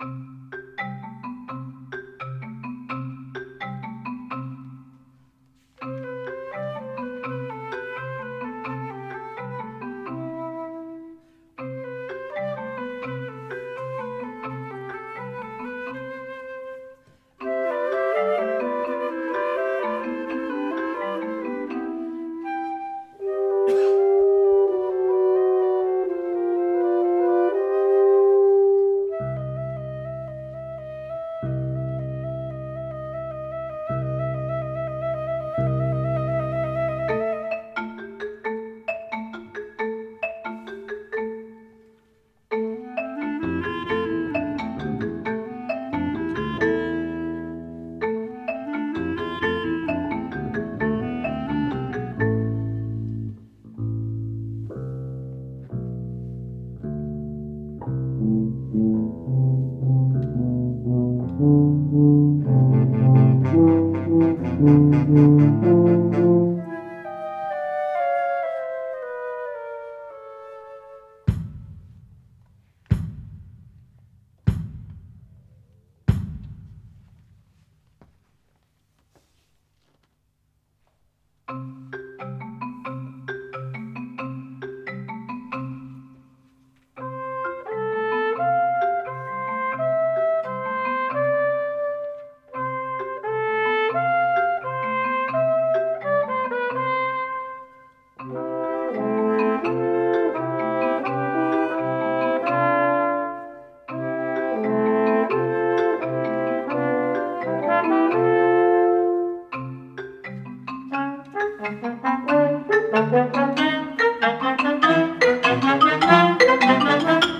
you Thank you.